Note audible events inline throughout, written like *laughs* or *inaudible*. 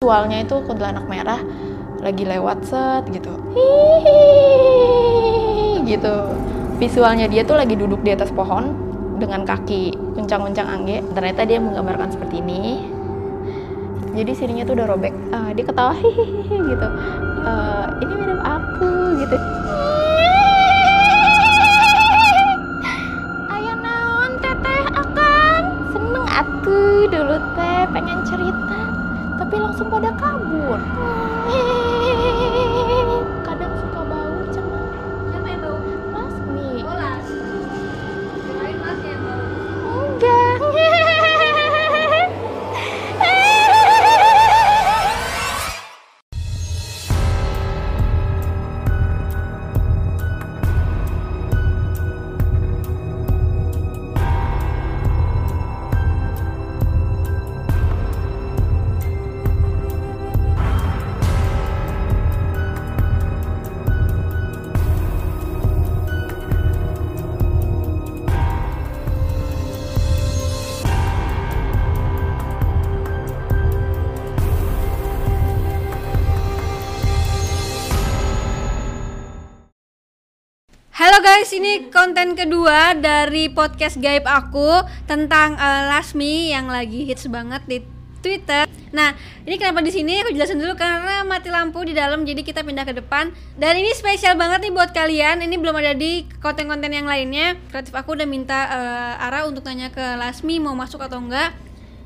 visualnya itu kuntilanak merah lagi lewat set gitu. Hihihi, gitu. Visualnya dia tuh lagi duduk di atas pohon dengan kaki uncang-uncang angge. Ternyata dia menggambarkan seperti ini. Jadi sininya tuh udah robek. Ah, dia ketawa hihihi gitu. Eh, ini mirip aku gitu. Ayo naon teteh akang? Seneng atuh dulu teh. Pengen cerita tapi langsung pada kabur. Kadang ini konten kedua dari podcast gaib aku tentang eh, Lasmi yang lagi hits banget di Twitter. Nah, ini kenapa di sini aku jelasin dulu karena mati lampu di dalam jadi kita pindah ke depan. Dan ini spesial banget nih buat kalian. Ini belum ada di konten-konten yang lainnya. Kreatif aku udah minta eh, Ara untuk nanya ke Lasmi mau masuk atau enggak.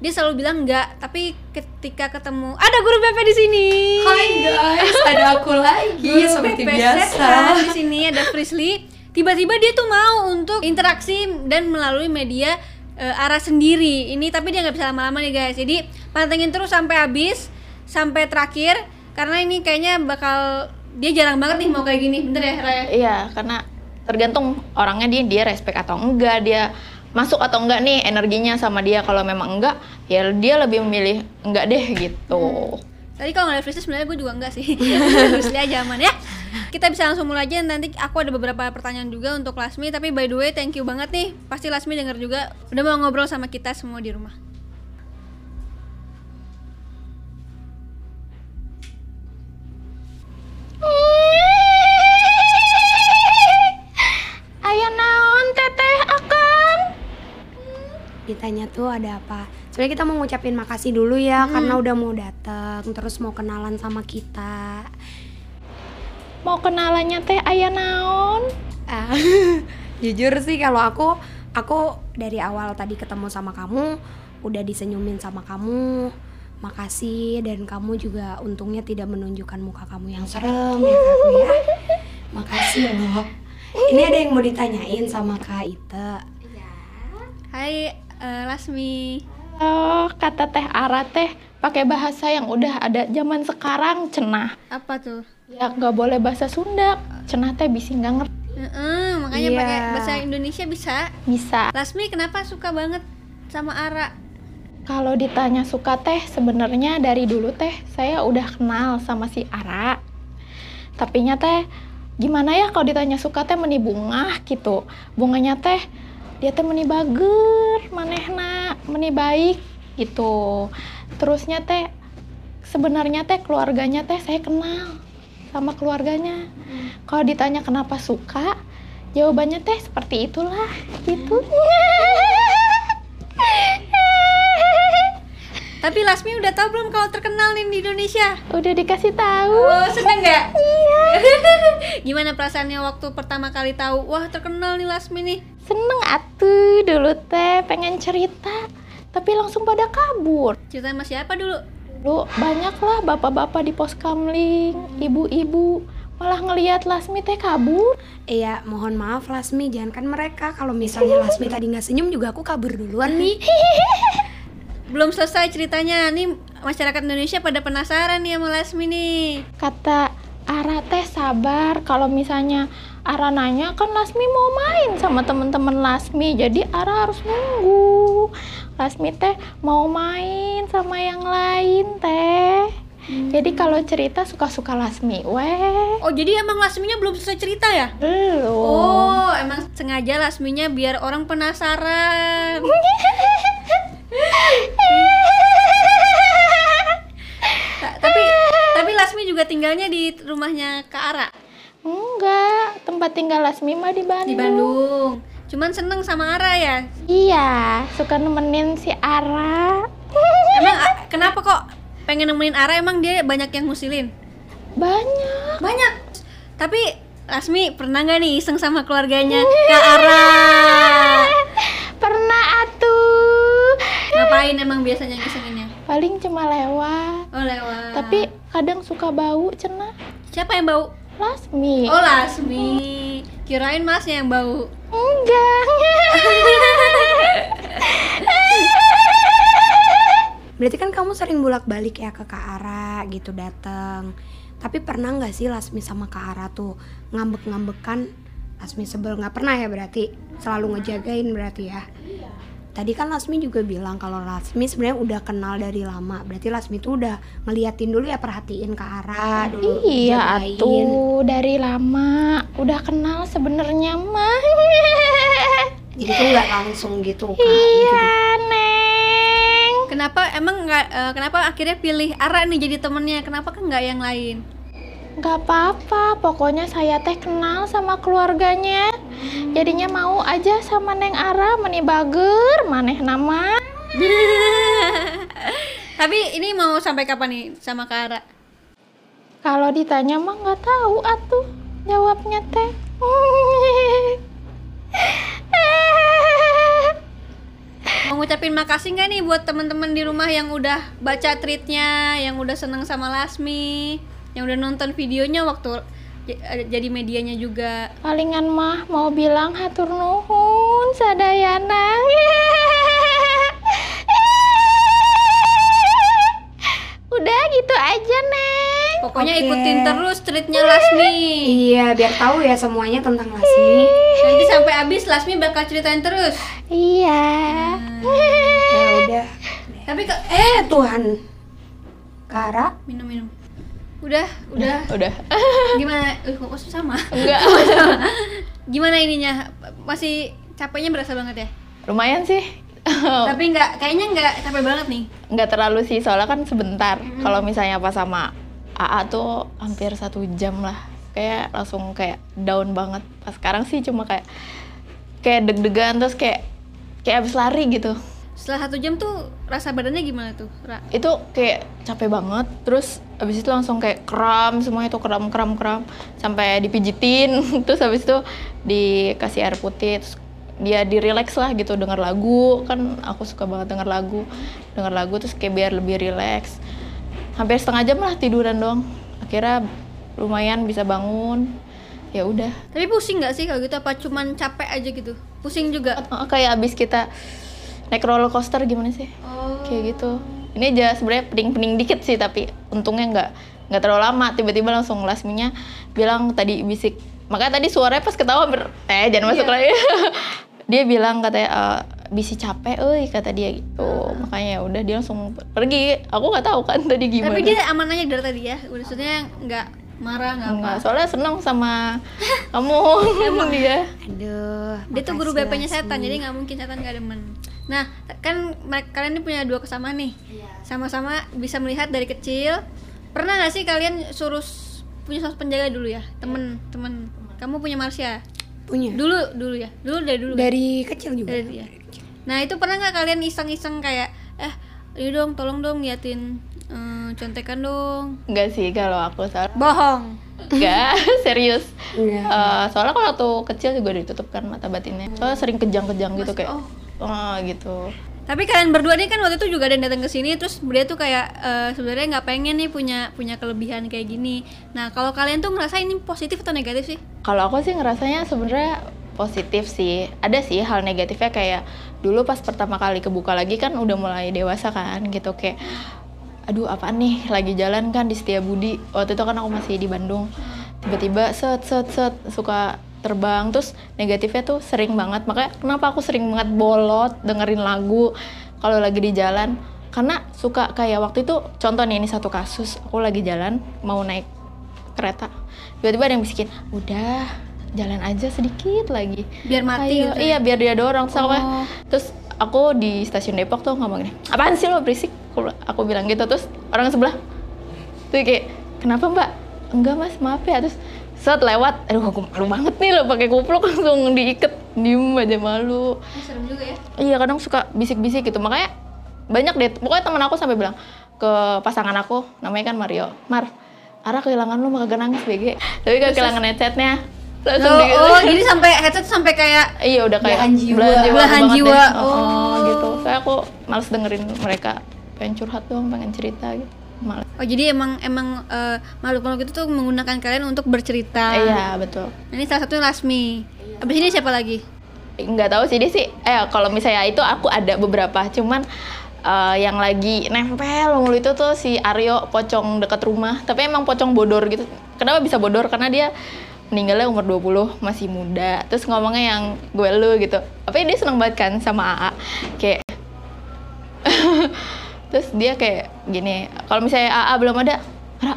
Dia selalu bilang enggak, tapi ketika ketemu ada guru BP di sini. Hai guys, ada aku lagi Guru seperti BP biasa. Di sini ada Frisly. Tiba-tiba dia tuh mau untuk interaksi dan melalui media eh, arah sendiri. Ini tapi dia nggak bisa lama-lama nih guys. Jadi pantengin terus sampai habis, sampai terakhir karena ini kayaknya bakal dia jarang banget nih mau kayak gini. Bener ya, Raya? iya karena tergantung orangnya dia dia respect atau enggak dia masuk atau enggak nih energinya sama dia kalau memang enggak ya dia lebih memilih enggak deh gitu Tadi kalau nggak ada Frisly sebenarnya gue juga enggak sih. *laughs* Frisly aja aman ya. Kita bisa langsung mulai aja nanti aku ada beberapa pertanyaan juga untuk Lasmi tapi by the way thank you banget nih. Pasti Lasmi denger juga udah mau ngobrol sama kita semua di rumah. Ayo naon teteh akang Ditanya tuh ada apa? Sebenarnya kita mau ngucapin makasih dulu ya karena udah mau datang, terus mau kenalan sama kita. Mau kenalannya teh ayah naon Ah, *laughs* jujur sih kalau aku, aku dari awal tadi ketemu sama kamu, udah disenyumin sama kamu. Makasih dan kamu juga untungnya tidak menunjukkan muka kamu yang serem ya Kak ya. Makasih loh. Ini ada yang mau ditanyain sama Kak Ita. Hai eh, Lasmi. oh kata teh Ara teh pakai bahasa yang udah ada zaman sekarang cenah Apa tuh? Ya nggak boleh bahasa Sunda cenah teh bisa nggak ngerti Heeh, makanya Iya. pakai bahasa Indonesia bisa. bisa Lasmi kenapa suka banget sama Ara? Kalau ditanya suka teh, sebenarnya dari dulu teh saya udah kenal sama si Ara. Tapi nya teh gimana ya kalau ditanya suka teh meni bunga gitu. Bunganya teh dia teh meni bager, manehna meni baik gitu. Terusnya teh sebenarnya teh keluarganya teh saya kenal sama keluarganya. Kalau ditanya kenapa suka, jawabannya teh seperti itulah gitu. Tapi Lasmi udah tahu belum kalau terkenal nih di Indonesia? Udah dikasih tahu. Oh, seneng nggak? Iya. *laughs* Gimana perasaannya waktu pertama kali tahu? Wah, terkenal nih Lasmi nih. Seneng atuh dulu teh pengen cerita, tapi langsung pada kabur. Ceritanya sama siapa dulu? Dulu banyak lah bapak-bapak di pos kamling, ibu-ibu malah ngelihat Lasmi teh kabur. Iya, mohon maaf Lasmi, jangan kan mereka. Kalau misalnya Lasmi tadi nggak senyum juga aku kabur duluan nih. *laughs* Belum selesai ceritanya. Nih masyarakat Indonesia pada penasaran nih sama Lasmi nih. Kata Ara teh sabar kalau misalnya Ara nanya kan Lasmi mau main sama temen-temen Lasmi jadi Ara harus nunggu. Lasmi teh mau main sama yang lain teh. Jadi kalau cerita suka-suka Lasmi weh. Oh, jadi emang Lasminya belum selesai cerita ya? belum. Oh, emang sengaja Lasminya biar orang penasaran. *laughs* Ta- juga tinggalnya di rumahnya Kak Ara Enggak, tempat tinggal Lasmi mah di Bandung. di Bandung. Cuman seneng sama Ara ya. Iya, suka nemenin si Ara. Emang kenapa kok pengen nemenin Ara? Emang dia banyak yang musilin? Banyak. Banyak. Tapi Lasmi pernah nggak nih iseng sama keluarganya Kak Ara? *laughs* Pernah atuh. Ngapain emang biasanya ngisenginnya? Paling cuma lewat. Oh lewat. Tapi kadang suka bau cenah. siapa yang bau? Lasmi. Oh Lasmi. Kirain masnya yang bau. Enggak. *laughs* Berarti kan kamu sering bolak-balik ya ke Kak Ara gitu datang. Tapi pernah nggak sih Lasmi sama Kak Ara tuh ngambek-ngambekan Lasmi sebel nggak pernah ya berarti selalu ngejagain berarti ya. Tadi kan Lasmi juga bilang kalau Lasmi sebenarnya udah kenal dari lama. Berarti Lasmi tuh udah ngeliatin dulu ya perhatiin Kak Ara dulu. Iya atuh, dari lama udah kenal sebenarnya mah. *laughs* Jadi tuh nggak langsung gitu gitu. iya, Neng. Kenapa emang nggak? eh, kenapa akhirnya pilih Ara nih jadi temennya? Kenapa kan nggak yang lain? Gak apa-apa, pokoknya saya teh kenal sama keluarganya. Jadinya mau aja sama Neng Ara meni bager maneh nama. *laughs* Tapi ini mau sampai kapan nih sama Kak Ara? Kalau ditanya mah nggak tahu atuh jawabnya teh. *laughs* Mau ngucapin makasih nggak nih buat teman-teman di rumah yang udah baca tweetnya, yang udah seneng sama Lasmi, yang udah nonton videonya waktu eh, jadi medianya juga. Palingan mah mau bilang hatur nuhun sadayana. *laughs* Udah gitu aja, Neng. Pokoknya Oke. ikutin terus tweetnya Lasmi. Iya biar tahu ya semuanya tentang Lasmi. Nanti sampai habis Lasmi bakal ceritain terus. Iya. Ya udah. Tapi ke Eh Tuhan. Kara minum minum. Udah, udah. *laughs* Udah. Gimana? Uh, kok sama? Enggak. *laughs* Gimana ininya? Masih capeknya berasa banget ya? Lumayan sih. *laughs* Tapi nggak, kayaknya nggak capek banget nih. nggak terlalu sih soalnya kan sebentar kalau misalnya pas sama AA tuh hampir satu jam lah kayak langsung kayak down banget pas sekarang sih cuma kayak kayak deg-degan terus kayak kayak abis lari gitu Setelah satu jam tuh rasa badannya gimana tuh? Ra? itu kayak capek banget terus abis itu langsung kayak kram semuanya tuh kram kram kram sampai dipijitin *laughs* terus habis itu dikasih air putih terus dia di relax lah gitu denger lagu kan aku suka banget denger lagu denger lagu terus kayak biar lebih relax hampir setengah jam lah tiduran doang akhirnya lumayan bisa bangun ya udah Tapi pusing nggak sih kalau gitu? Apa cuman capek aja gitu? Pusing juga? Oh, kayak abis kita naik roller coaster gimana sih? Oh. kayak gitu. Ini aja sebenarnya pening-pening dikit sih tapi untungnya nggak nggak terlalu lama. Tiba-tiba langsung lasminya bilang tadi bisik. Makanya tadi suaranya pas ketawa ber eh jangan masuk lagi. *laughs* Dia bilang katanya "Eh, bisi capek euy kata dia gitu. Makanya ya udah dia langsung pergi. Aku nggak tahu kan tadi gimana. Tapi dia aman aja dari tadi ya? Maksudnya nggak marah nggak apa? Soalnya seneng sama *laughs* kamu. Emang. Dia Aduh Dia tuh guru makasih, BP-nya setan, jadi nggak mungkin setan nggak demen. Nah, kan mereka kalian ini punya dua kesamaan nih. Sama-sama bisa melihat dari kecil. Pernah nggak sih kalian suruh punya sosok penjaga dulu ya, temen temen. Kamu punya Marsha? Punya Dulu dulu ya, dulu dari dulu. kan? Dari kecil juga Dari dia. Nah itu pernah nggak kalian iseng-iseng kayak, eh, ini dong, tolong dong liatin eh, contekan dong. enggak sih kalau aku soalnya Bohong. enggak *laughs* serius Enggak. Eh, soalnya kalau waktu kecil juga ditutup kan mata batinnya soalnya sering kejang-kejang gitu kayak oh. Oh gitu Tapi kalian berdua nih kan waktu itu juga ada yang datang ke sini terus dia tuh kayak eh, sebenarnya nggak pengen nih punya punya kelebihan kayak gini. Nah kalau kalian tuh ngerasa ini positif atau negatif sih? Kalau aku sih ngerasanya sebenarnya positif sih. Ada sih hal negatifnya kayak dulu pas pertama kali kebuka lagi kan udah mulai dewasa kan gitu kayak aduh apaan nih lagi jalan kan di Setiabudi. Waktu itu kan aku masih di Bandung. Tiba-tiba set set set suka terbang terus negatifnya tuh sering banget. Makanya kenapa aku sering banget bolot dengerin lagu kalau lagi di jalan. Karena suka kayak waktu itu contoh nih ini satu kasus aku lagi jalan mau naik kereta. Tiba-tiba ada yang bisikin udah jalan aja sedikit lagi. Biar mati Ayo, gitu ya? iya biar dia dorong terus aku, Oh. terus aku di stasiun Depok tuh ngomong gini apaan sih lo berisik? Aku, aku bilang gitu terus orang sebelah tuh kayak kenapa mbak? Enggak mas maaf ya. Terus saat lewat. Aduh aku malu banget nih lo pakai kupluk *laughs* langsung diikat. Diem aja malu. Serem juga ya. Iya kadang suka bisik-bisik gitu. Makanya banyak deh. Pokoknya teman aku sampai bilang ke pasangan aku namanya kan Mario Mar Ara kehilangan lu maka nangis BG tapi gak kehilangan headsetnya langsung oh, di- oh jadi sampai headset sampai kayak iya udah kayak Belahan jiwa. Belahan. Oh, oh. gitu. Kayak aku males dengerin mereka. Pengen curhat dong pengen cerita gitu males oh jadi emang emang eh, makhluk-makhluk itu tuh menggunakan kalian untuk bercerita. Iya betul. Ini salah satunya Lasmi. Abis ini siapa lagi? Nggak tahu sih dia sih eh kalau misalnya itu aku ada beberapa. Cuman eh, yang lagi nempel mulu itu tuh si Aryo pocong dekat rumah. Tapi emang pocong bodor gitu. Kenapa bisa bodor? Karena dia meninggalnya umur 20 masih muda. Terus ngomongnya yang gue lu gitu. Apa dia seneng banget kan sama AA kayak terus dia kayak gini kalau misalnya AA belum ada Ra,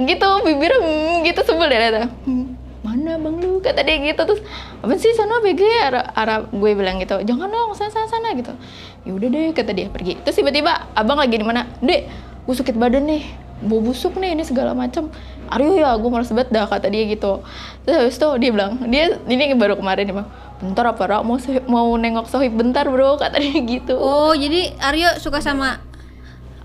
gitu bibir hmm, gitu sebel deh liatnya. Hmm, mana bang lu? Kata dia gitu terus apa sih sana BG arah, arah gue bilang gitu jangan dong sana sana sana gitu. Ya udah deh kata dia pergi. Terus tiba-tiba abang lagi di mana dek gue sakit badan nih bau busuk nih ini segala macam Aryo ya gue malas banget dah kata dia gitu. Terus habis itu dia bilang dia ini baru kemarin dia bilang bentar apa Ra? mau mau nengok sohib bentar bro *laughs* kata dia gitu. Oh jadi Aryo suka sama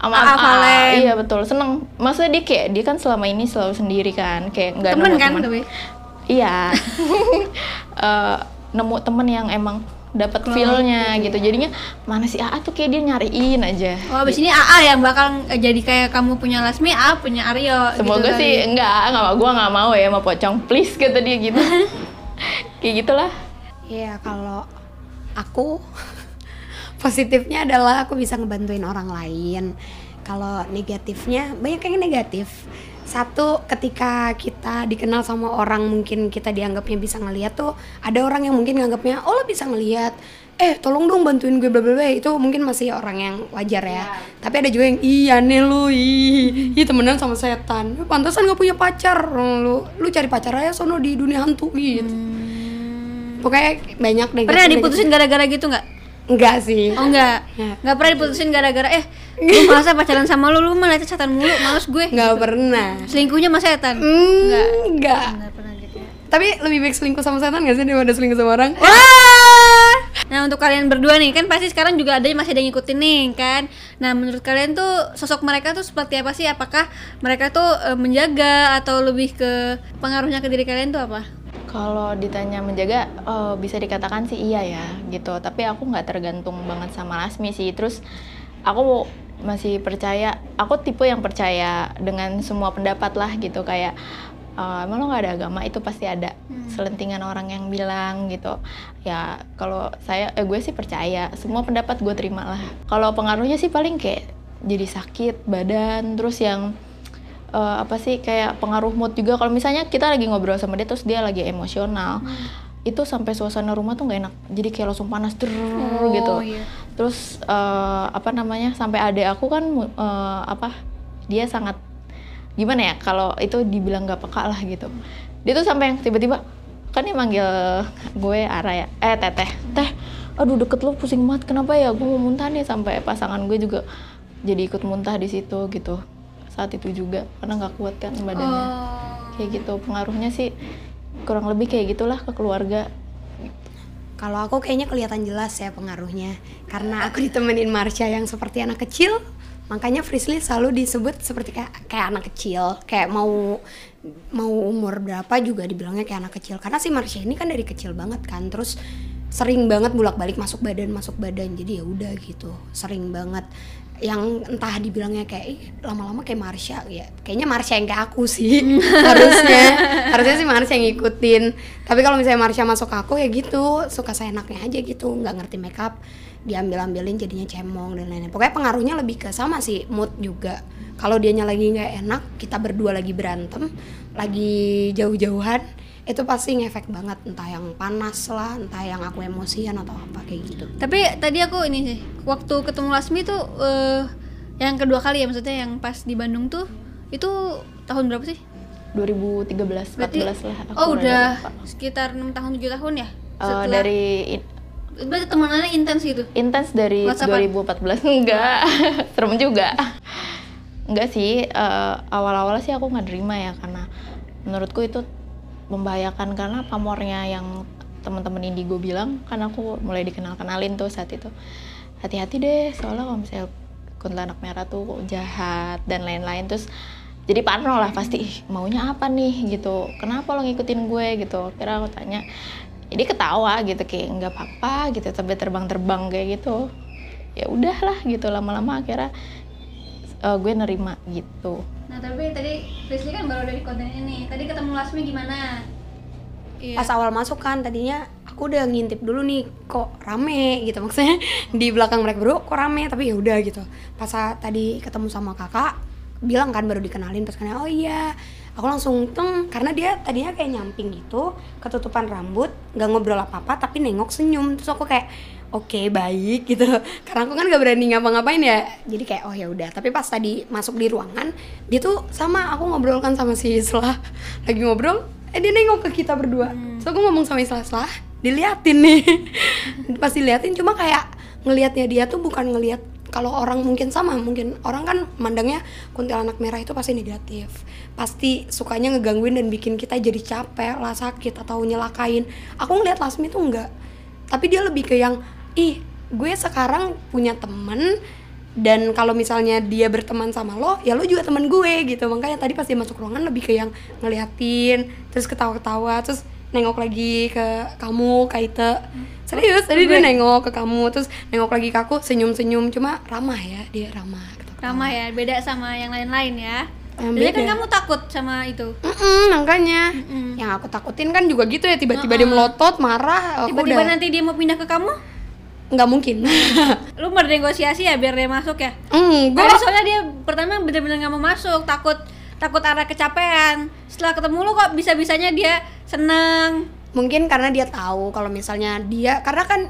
sama AA Valen. iya betul. Seneng. Maksudnya dia kayak dia kan selama ini selalu sendiri kan. Kayak nggak temen kan teman. tapi. Iya. *laughs* Eh, nemu temen yang emang dapat feel-nya gitu jadinya mana si AA tuh kayak dia nyariin aja. Oh abis ini AA yang bakal eh, jadi kayak kamu punya Lasmi AA punya Aryo semoga gitu sih kali. enggak nggak gua nggak mau ya sama pocong. Please kata dia gitu. *laughs* Kayak gitulah Iya, kalau aku *laughs* positifnya adalah aku bisa ngebantuin orang lain. Kalau negatifnya banyak yang negatif. Satu, ketika kita dikenal sama orang mungkin kita dianggapnya bisa ngeliat tuh ada orang yang mungkin nganggapnya oh lo bisa ngeliat. Eh tolong dong bantuin gue bla bla bla. Itu mungkin masih orang yang wajar ya. Tapi ada juga yang iya nih lu ih, temenan sama setan. Pantasan gak punya pacar. Lu lu cari pacar aja sono di dunia hantu gitu pokoknya banyak deh pernah diputusin gara-gara gitu nggak? Enggak sih. Oh enggak Ya. nggak pernah diputusin gara-gara eh gue masa pacaran sama lu lu malah setan mulu males gue. Nggak pernah. Selingkuhnya sama setan? Enggak enggak nggak. Pernah gitu ya. Tapi lebih baik selingkuh sama setan gak sih daripada selingkuh sama orang? Wah! Nah untuk kalian berdua nih kan pasti sekarang juga ada yang masih ada yang ngikutin nih kan. Nah menurut kalian tuh sosok mereka tuh seperti apa sih? Apakah mereka tuh eh, menjaga atau lebih ke pengaruhnya ke diri kalian tuh apa? Kalau ditanya menjaga, eh, bisa dikatakan sih iya ya gitu. Tapi aku nggak tergantung banget sama Lasmi sih. Terus aku masih percaya, aku tipe yang percaya dengan semua pendapat lah gitu. Kayak eh, emang lo nggak ada agama itu pasti ada selentingan orang yang bilang gitu. Ya kalau saya, eh, gue sih percaya. Semua pendapat gue terima lah. Kalau pengaruhnya sih paling kayak jadi sakit badan, terus yang eh, apa sih kayak pengaruh mood juga. Kalau misalnya kita lagi ngobrol sama dia terus dia lagi emosional itu sampai suasana rumah tuh nggak enak. Jadi kayak langsung panas der gitu. iya. terus eh, apa namanya sampai adek aku kan eh, apa dia sangat gimana ya kalau itu dibilang gak peka lah gitu. Dia tuh sampai yang tiba-tiba kan dia manggil gue Ara ya eh teteh. Teh aduh deket lu pusing banget. Kenapa ya? Gue mau muntah nih sampai pasangan gue juga jadi ikut muntah di situ gitu saat itu juga karena nggak kuat kan badannya. Oh. kayak gitu pengaruhnya sih kurang lebih kayak gitulah ke keluarga. Kalau aku kayaknya kelihatan jelas ya pengaruhnya. Karena aku ditemenin Marsha yang seperti anak kecil Makanya Frisly selalu disebut seperti kayak, kayak anak kecil. Kayak mau mau umur berapa juga dibilangnya kayak anak kecil. Karena si Marsha ini kan dari kecil banget kan Terus sering banget bolak-balik masuk badan masuk badan. Jadi ya udah gitu sering banget yang entah dibilangnya kayak "Ih, lama-lama kayak Marsha ya. Kayaknya Marsha yang kayak aku sih. *laughs* Harusnya. Harusnya sih Marsha yang ngikutin. Tapi kalau misalnya Marsha masuk ke aku ya gitu. Suka seenaknya aja gitu. Nggak ngerti makeup. Diambil-ambilin jadinya cemong dan lain-lain. Pokoknya pengaruhnya lebih ke sama sih mood juga. Kalau dianya lagi nggak enak kita berdua lagi berantem lagi jauh-jauhan itu pasti ngefek banget entah yang panas lah entah yang aku emosian atau apa kayak gitu Tapi tadi aku ini sih waktu ketemu Lasmi tuh eh, yang kedua kali ya maksudnya yang pas di Bandung tuh itu tahun berapa sih? 2013 Berarti 14 lah aku oh udah lupa. sekitar enam tahun tujuh tahun ya? Eh, dari in- berarti temenannya intens gitu. intens dari WhatsAppan? 2014 *laughs* enggak serem juga enggak sih eh, awal-awal sih aku nggak terima ya karena menurutku itu membahayakan karena pamornya yang teman-teman indigo bilang kan aku mulai dikenal kenalin tuh saat itu. Hati-hati deh soalnya kalau misalnya kuntilanak merah tuh jahat dan lain-lain. Terus jadi parno lah pasti "Ih, maunya apa nih? Gitu. Kenapa lo ngikutin gue? Gitu. Kira aku tanya. Jadi ketawa gitu kayak nggak apa-apa gitu sampai terbang-terbang kayak gitu. Ya udahlah gitu lama-lama akhirnya eh, gue nerima gitu Nah tapi tadi Frisly kan baru dari konten ini. Tadi ketemu Lasmi gimana? Iya. pas awal masuk kan tadinya aku udah ngintip dulu nih kok rame gitu *laughs* maksudnya di belakang mereka berdua kok rame tapi ya udah gitu pas tadi ketemu sama kakak bilang kan baru dikenalin terus kan oh iya aku langsung teng karena dia tadinya kayak nyamping gitu ketutupan rambut nggak ngobrol apa apa tapi nengok senyum terus aku kayak oke baik gitu. Karena aku kan gak berani ngapa-ngapain ya. Jadi kayak oh ya udah. Tapi pas tadi masuk di ruangan dia tuh sama aku ngobrol kan sama si Islah. Lagi ngobrol eh dia nengok ke kita berdua. Terus aku ngomong sama Islah Islah diliatin nih. *laughs* Pas diliatin cuma kayak ngelihatnya dia tuh bukan ngelihat kalau orang mungkin sama. Mungkin orang kan mandangnya kuntilanak merah itu pasti negatif. Pasti sukanya ngegangguin dan bikin kita jadi capek lah sakit atau nyelakain. Aku ngeliat Lasmi tuh enggak tapi dia lebih ke yang ih gue sekarang punya temen dan kalau misalnya dia berteman sama lo ya lo juga temen gue gitu makanya tadi pas dia masuk ruangan lebih ke yang ngeliatin terus ketawa-ketawa terus nengok lagi ke kamu Kaite serius tadi dia nengok ke kamu terus nengok lagi ke aku senyum-senyum cuma ramah ya dia ramah ketawa-ketawa. Ramah ya, beda sama yang lain-lain ya. Yang Jadi kan beda. kamu takut sama itu. Mm-mm, makanya Mm-mm. yang aku takutin kan juga gitu ya tiba-tiba dia melotot marah Tiba-tiba udah nanti dia mau pindah ke kamu, nggak mungkin *laughs* lu bernegosiasi ya biar dia masuk ya. mm, gue Tadi soalnya dia pertama bener-bener nggak mau masuk, takut takut arah kecapean. Setelah ketemu lu kok bisa-bisanya dia seneng. mungkin karena dia tahu kalau misalnya dia karena kan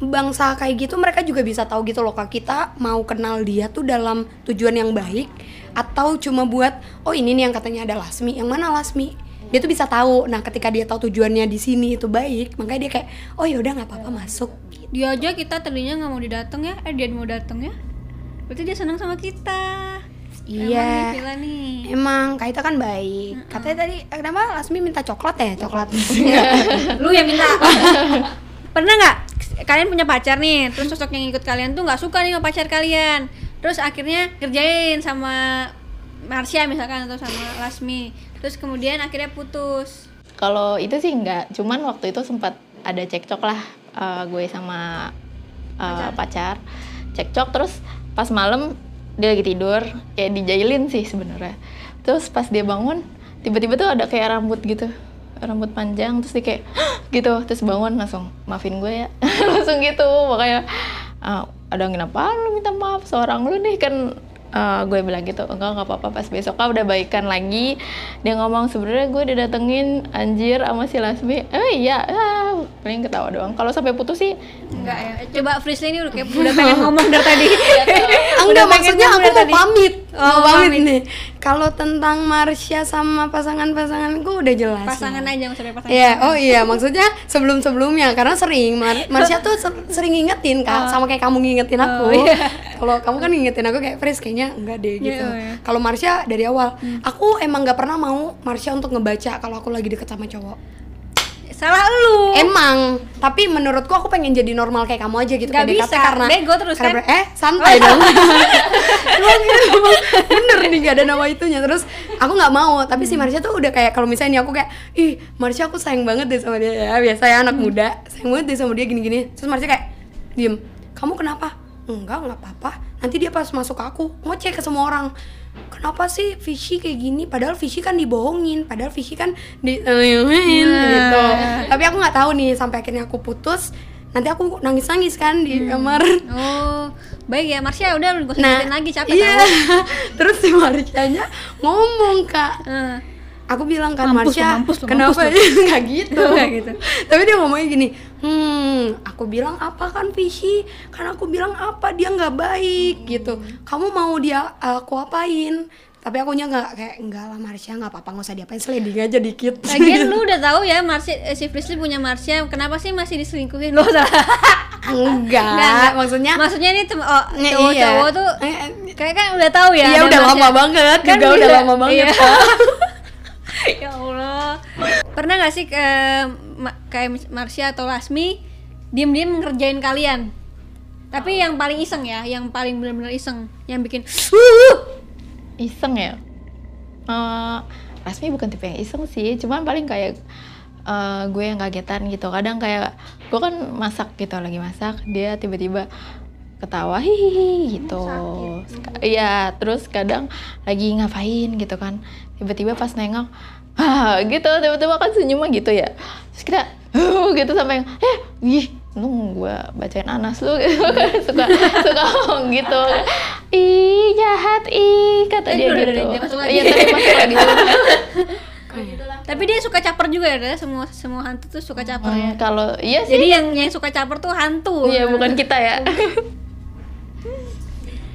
bangsa kayak gitu mereka juga bisa tahu gitu loh kak kita mau kenal dia tuh dalam tujuan yang baik atau cuma buat oh ini nih yang katanya ada Lasmi yang mana Lasmi dia tuh bisa tahu nah ketika dia tahu tujuannya di sini itu baik makanya dia kayak oh ya udah nggak apa-apa masuk Dia aja kita tadinya nggak mau didateng ya, eh dia mau dateng ya. Berarti dia seneng sama kita. iya. Emang nih, emang Kaita kan baik. Katanya tadi eh, kenapa Lasmi minta coklat ya? Coklat. *laughs* Lu yang minta. *laughs* Pernah nggak kalian punya pacar nih? Terus sosok yang ikut kalian tuh nggak suka nih sama pacar kalian. Terus akhirnya kerjain sama Marsha misalkan atau sama Lasmi. Terus kemudian akhirnya putus. Kalau itu sih enggak, cuman waktu itu sempat ada cekcok lah eh, gue sama eh, pacar. Cekcok terus pas malam dia lagi tidur, kayak dijailin sih sebenarnya. Terus pas dia bangun, tiba-tiba tuh ada kayak rambut gitu. Rambut panjang terus dia kayak gitu, terus bangun langsung maafin gue ya. *laughs* langsung gitu, makanya "Ah, ada angin apa lu minta maaf seorang lu nih kan Eh, gue bilang gitu enggak nggak apa-apa pas besok udah baikan lagi dia ngomong sebenarnya gue didatengin anjir sama si Lasmi eh iya ah, paling ketawa doang kalau sampai putus sih enggak ya coba Frisly ini udah kayak *laughs* udah pengen ngomong dari tadi *laughs* Udah enggak maksudnya aku dari mau pamit Oh, mau pamit, pamit. nih kalau tentang Marsha sama pasangan-pasanganku udah jelas pasangan ya. aja usah pasangan Iya, oh iya, maksudnya sebelum-sebelumnya karena sering Mar Marsha tuh se- sering ngingetin kak, sama kayak kamu ngingetin aku. Oh, iya. *laughs* Kalau kamu kan ngingetin aku kayak Fris kayaknya enggak deh gitu. Iya, iya. Kalau Marsha dari awal, aku emang nggak pernah mau Marsha untuk ngebaca kalau aku lagi deket sama cowok. Salah lu. Emang, tapi menurutku aku pengen jadi normal kayak kamu aja gitu Nggak PDKT bisa, karena bego terus karena kan? eh santai *laughs* dong. Emang gitu, bener nih gak ada nama itunya. Terus aku nggak mau tapi si Marsha tuh udah kayak kalau misalnya nih aku kayak ih Marsha aku sayang banget deh sama dia ya biasa ya anak muda sayang banget deh sama dia gini-gini. Terus Marsha kayak diem. Kamu kenapa? Enggak nggak apa-apa. Nanti dia pas masuk ke aku ngoceh ke semua orang kenapa sih Fishy kayak gini? Padahal Fishy kan dibohongin padahal Fishy kan di gitu. Tapi aku nggak tahu nih sampai akhirnya aku putus nanti aku nangis nangis kan di kamar. Oh baik ya Marsha udah lu usah nah lagi capek iya. tau *laughs* terus si Marcianya ngomong kak. Eh, aku bilang kan Mampus Marsha mampus kenapa *laughs* nggak gitu. *laughs* Nggak gitu. tapi dia ngomongnya gini hmm aku bilang apa kan Fishy kan aku bilang apa dia nggak baik gitu kamu mau dia aku apain tapi akunya nggak kayak enggak lah Marsha nggak apa-apa nggak usah diapain sliding aja dikit Lagian lu *laughs* udah tahu ya Marsha eh, si Frisly punya Marsha, kenapa sih masih diselingkuhin? Lo salah. enggak, enggak. maksudnya Maksudnya nih tem- oh, Iya. cowok-cowok tuh Eh, kayak kan udah tahu ya. Iya ada udah Marsha. lama banget, Kan juga udah lama banget. Iya. *laughs* Ya Allah. Pernah gak sih ke ma- kayak Marsha atau Lasmi diem-diem ngerjain kalian? Tapi yang paling iseng ya, yang paling benar-benar iseng, yang bikin iseng ya? Eh Rasmi bukan tipe yang iseng sih cuman paling kayak eh, gue yang kagetan gitu. Kadang kayak gue kan masak gitu lagi masak dia tiba-tiba ketawa hihihi gitu. Seka- iya terus kadang lagi ngapain gitu kan. Tiba-tiba pas nengok ah *laughs* gitu tiba-tiba kan senyumnya gitu ya. Terus kita "Huh," gitu sampai yang eh wih nung gue bacain anas lu? Gitu *laughs* kan suka suka ngomong gitu. Ih jahat ih kata Eh, dia udah, gitu. iya tapi masuk lagi. *laughs* Tapi dia suka caper juga ya, semua semua hantu tuh suka caper ya. Hmm, kalau iya sih. Jadi yang yang suka caper tuh hantu. iya bukan kita ya.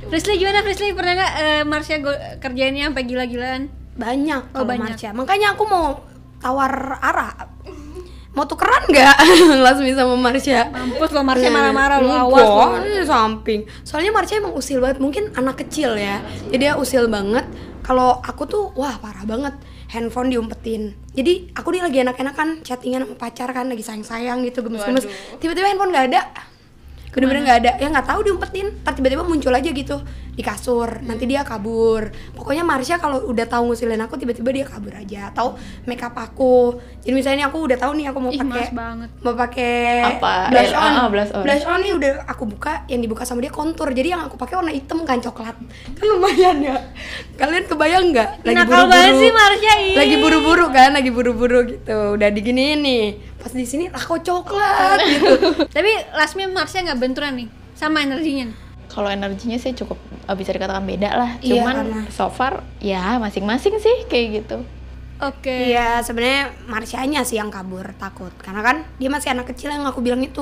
Frisly gimana Frisly? Pernah nggak eh, Marsha kerjainnya sampai gila-gilaan? Banyak Oh, kalau banyak. Marsha. Makanya aku mau tawar Ara. Mau tukeran nggak *laughs* Lasmi sama Marsha? Mampus lo Marsha marah-marah lo awas lo. di samping. Soalnya Marsha emang usil banget, mungkin anak kecil ya. Jadi dia usil banget. Kalau aku tuh wah parah banget. Handphone diumpetin. Jadi aku dia lagi enak-enakan chattingan sama pacar kan lagi sayang-sayang gitu gemes-gemes. Tiba-tiba handphone nggak ada. Bener-bener nggak ada. Ya nggak tahu diumpetin. Ntar tiba-tiba muncul aja gitu di kasur. Nanti dia kabur. Pokoknya Marsha kalau udah tahu ngusilin aku tiba-tiba dia kabur aja. Atau make up aku. Jadi misalnya aku udah tahu nih aku mau pakai mau pakai Apa? blush Eh, on. ah, ah, blush on. Blush on nih udah aku buka, yang dibuka sama dia kontur. Jadi yang aku pakai warna hitam kan coklat. Kan lumayan ya. Kalian kebayang nggak? Lagi buru-buru. sih Marsha. Lagi buru-buru kan, lagi buru-buru gitu. Udah diginiin nih. Pas di sini kok coklat *laughs* gitu. Tapi Lasmi Marsha nggak benturan nih sama energinya. kalau energinya sih cukup eh, bisa dikatakan beda lah Iya, cuman karena- so far ya masing-masing sih kayak gitu Oke. Iya, sebenarnya Marsyanya sih yang kabur takut. Karena kan dia masih anak kecil yang aku bilang itu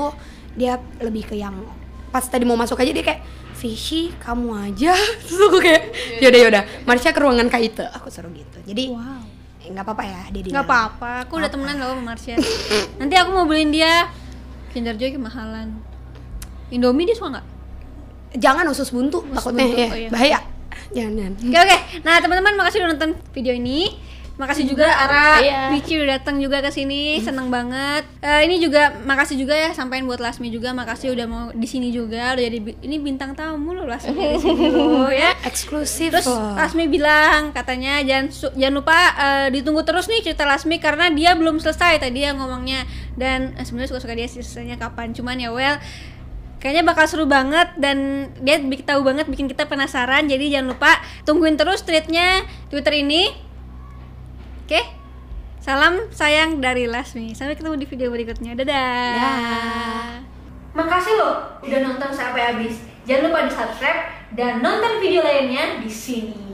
dia lebih ke yang pas tadi mau masuk aja dia kayak Fishy kamu aja *laughs* terus aku kayak yaudah yaudah Marsha ke ruangan Kak Ite aku suruh gitu jadi Wow. Eh, nggak apa-apa ya dia di Nggak dalam. apa-apa, aku udah temenan loh sama Marsha. Nanti aku mau beliin dia Kinder Joy kemahalan. Indomie dia suka nggak? jangan usus buntu takutnya buntu, ya oh iya. bahaya jangan Oke oke. Nah teman-teman makasih udah nonton video ini. Makasih juga Ara, Iya. Vici udah datang juga ke sini, seneng banget. Eh, ini juga makasih juga ya sampaikan buat Lasmi juga, makasih udah mau di sini juga, udah jadi ini bintang tamu loh Lasmi di sini *laughs* loh ya. eksklusif Terus loh. Lasmi bilang katanya jangan jangan lupa eh, ditunggu terus nih cerita Lasmi karena dia belum selesai tadi ya ngomongnya dan eh, sebenarnya suka-suka dia sih selesainya kapan cuman ya well kayaknya bakal seru banget dan dia bikin tahu banget bikin kita penasaran jadi jangan lupa tungguin terus tweetnya Twitter ini oke. Salam sayang dari Lasmi sampai ketemu di video berikutnya. Dadah. Dah. makasih loh udah nonton sampai habis. Jangan lupa di subscribe dan nonton video lainnya di sini